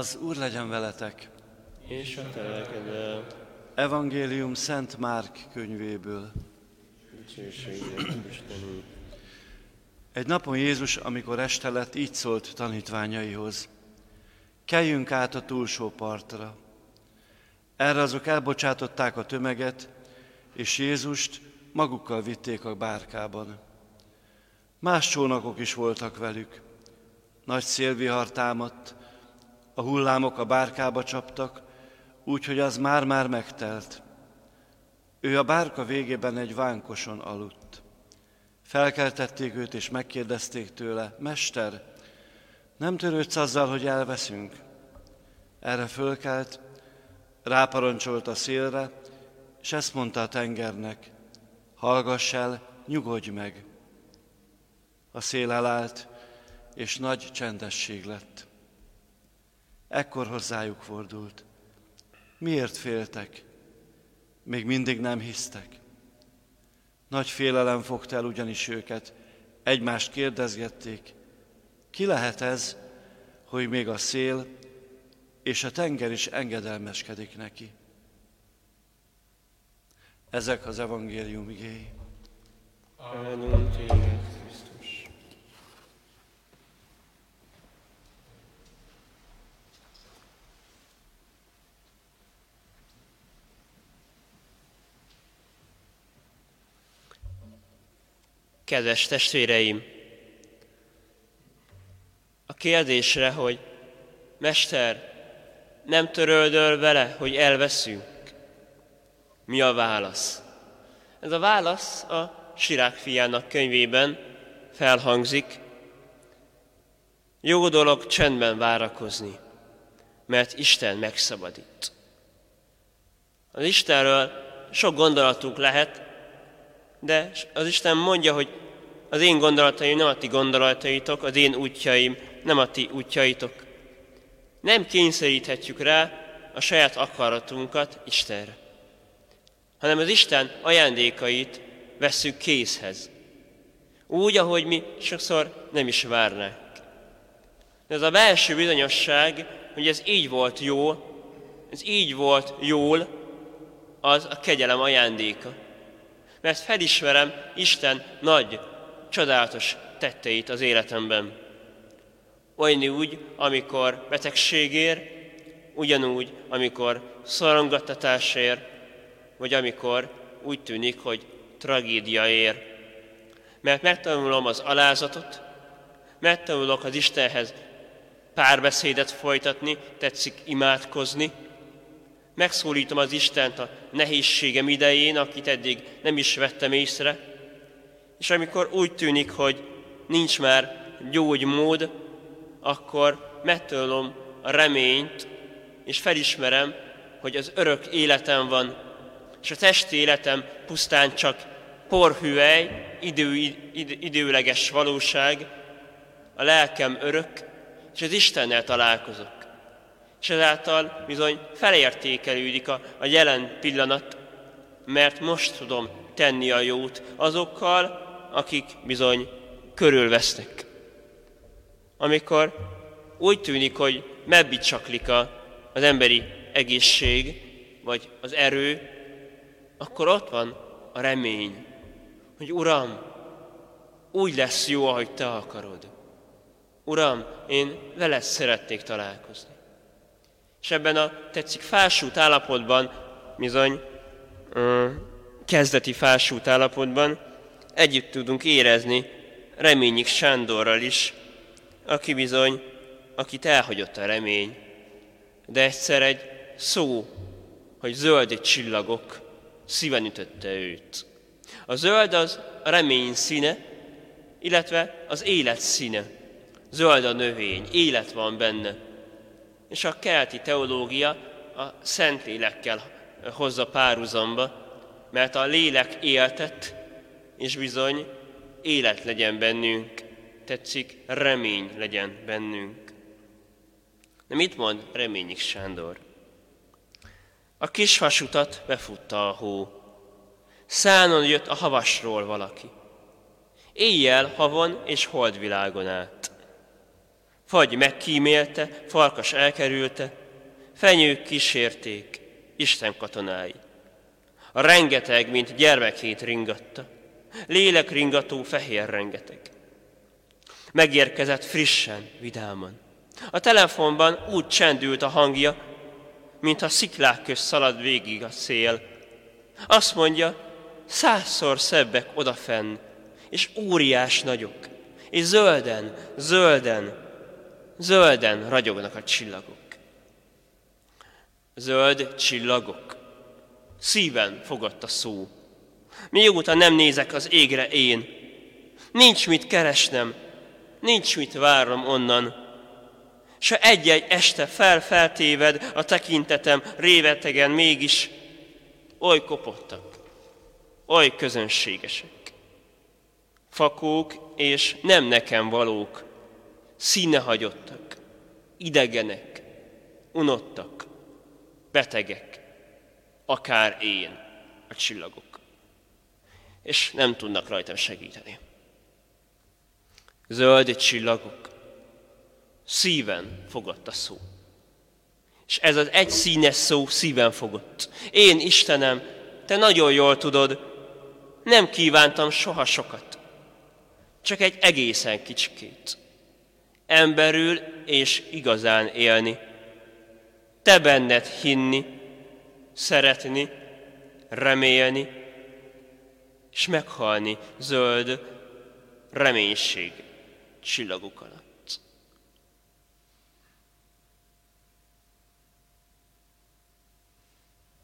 Az Úr legyen veletek. És a te lelkeddel. Evangélium Szent Márk könyvéből. Egy napon Jézus, amikor este lett, így szólt tanítványaihoz. Keljünk át a túlsó partra. Erre azok elbocsátották a tömeget, és Jézust magukkal vitték a bárkában. Más csónakok is voltak velük. Nagy szélvihar támadt, a hullámok a bárkába csaptak, úgyhogy az már-már megtelt. Ő a bárka végében egy vánkoson aludt. Felkeltették őt, és megkérdezték tőle, Mester, nem törődsz azzal, hogy elveszünk? Erre fölkelt, ráparancsolt a szélre, és ezt mondta a tengernek, hallgass el, nyugodj meg. A szél elállt, és nagy csendesség lett. Ekkor hozzájuk fordult. Miért féltek? Még mindig nem hisztek. Nagy félelem fogta el ugyanis őket. Egymást kérdezgették. Ki lehet ez, hogy még a szél és a tenger is engedelmeskedik neki? Ezek az evangélium igéi. Áldunk téged, Kedves testvéreim! A kérdésre, hogy Mester, nem töröldöl vele, hogy elveszünk? Mi a válasz? Ez a válasz a Sirák fiának könyvében felhangzik. Jó dolog csendben várakozni, mert Isten megszabadít. Az Istenről sok gondolatunk lehet, de az Isten mondja, hogy az én gondolataim nem a ti gondolataitok, az én útjaim nem a ti útjaitok. Nem kényszeríthetjük rá a saját akaratunkat Istenre, hanem az Isten ajándékait vesszük készhez. Úgy, ahogy mi sokszor nem is várnánk. De ez a belső bizonyosság, hogy ez így volt jó, ez így volt jól, az a kegyelem ajándéka. Mert felismerem Isten nagy, csodálatos tetteit az életemben. Olyan úgy, amikor betegség ér, ugyanúgy, amikor szorongattatás ér, vagy amikor úgy tűnik, hogy tragédia ér. Mert megtanulom az alázatot, megtanulok az Istenhez párbeszédet folytatni, tetszik imádkozni, megszólítom az Istent a nehézségem idején, akit eddig nem is vettem észre, és amikor úgy tűnik, hogy nincs már gyógymód, akkor megtölöm a reményt, és felismerem, hogy az örök életem van, és a testi életem pusztán csak porhüvely, idő, id, időleges valóság, a lelkem örök, és az Istennel találkozok. És ezáltal bizony felértékelődik a, a jelen pillanat, mert most tudom tenni a jót azokkal, akik bizony körülvesznek. Amikor úgy tűnik, hogy megbicsaklik az emberi egészség, vagy az erő, akkor ott van a remény, hogy Uram, úgy lesz jó, ahogy Te akarod. Uram, én veled szeretnék találkozni. És ebben a tetszik fásút állapotban, bizony kezdeti fásút állapotban együtt tudunk érezni Reményik Sándorral is, aki bizony, akit elhagyott a remény, de egyszer egy szó, hogy zöld csillagok szíven ütötte őt. A zöld az a remény színe, illetve az élet színe. Zöld a növény, élet van benne. És a kelti teológia a Szentlélekkel hozza párhuzamba, mert a lélek éltet, és bizony élet legyen bennünk, tetszik, remény legyen bennünk. De mit mond Reményik Sándor? A kis vasutat befutta a hó. Szánon jött a havasról valaki. Éjjel havon és holdvilágon át. Fagy megkímélte, farkas elkerülte, fenyők kísérték, Isten katonái. A rengeteg, mint gyermekét ringatta, lélek ringató fehér rengeteg. Megérkezett frissen, vidáman. A telefonban úgy csendült a hangja, mintha sziklák közt szalad végig a szél. Azt mondja, százszor szebbek odafenn, és óriás nagyok, és zölden, zölden, zölden ragyognak a csillagok. Zöld csillagok. Szíven fogott a szó. Mióta nem nézek az égre én, nincs mit keresnem, nincs mit várnom onnan. Se egy-egy este felfeltéved a tekintetem révetegen mégis oly kopottak, oly közönségesek. Fakók és nem nekem valók, színehagyottak, idegenek, unottak, betegek, akár én, a csillagok. És nem tudnak rajtam segíteni. Zöld csillagok, szíven fogott a szó. És ez az egy színes szó szíven fogott. Én, Istenem, te nagyon jól tudod, nem kívántam soha sokat. Csak egy egészen kicsikét. Emberül és igazán élni. Te benned hinni, szeretni, remélni, és meghalni zöld reménység csillagok alatt.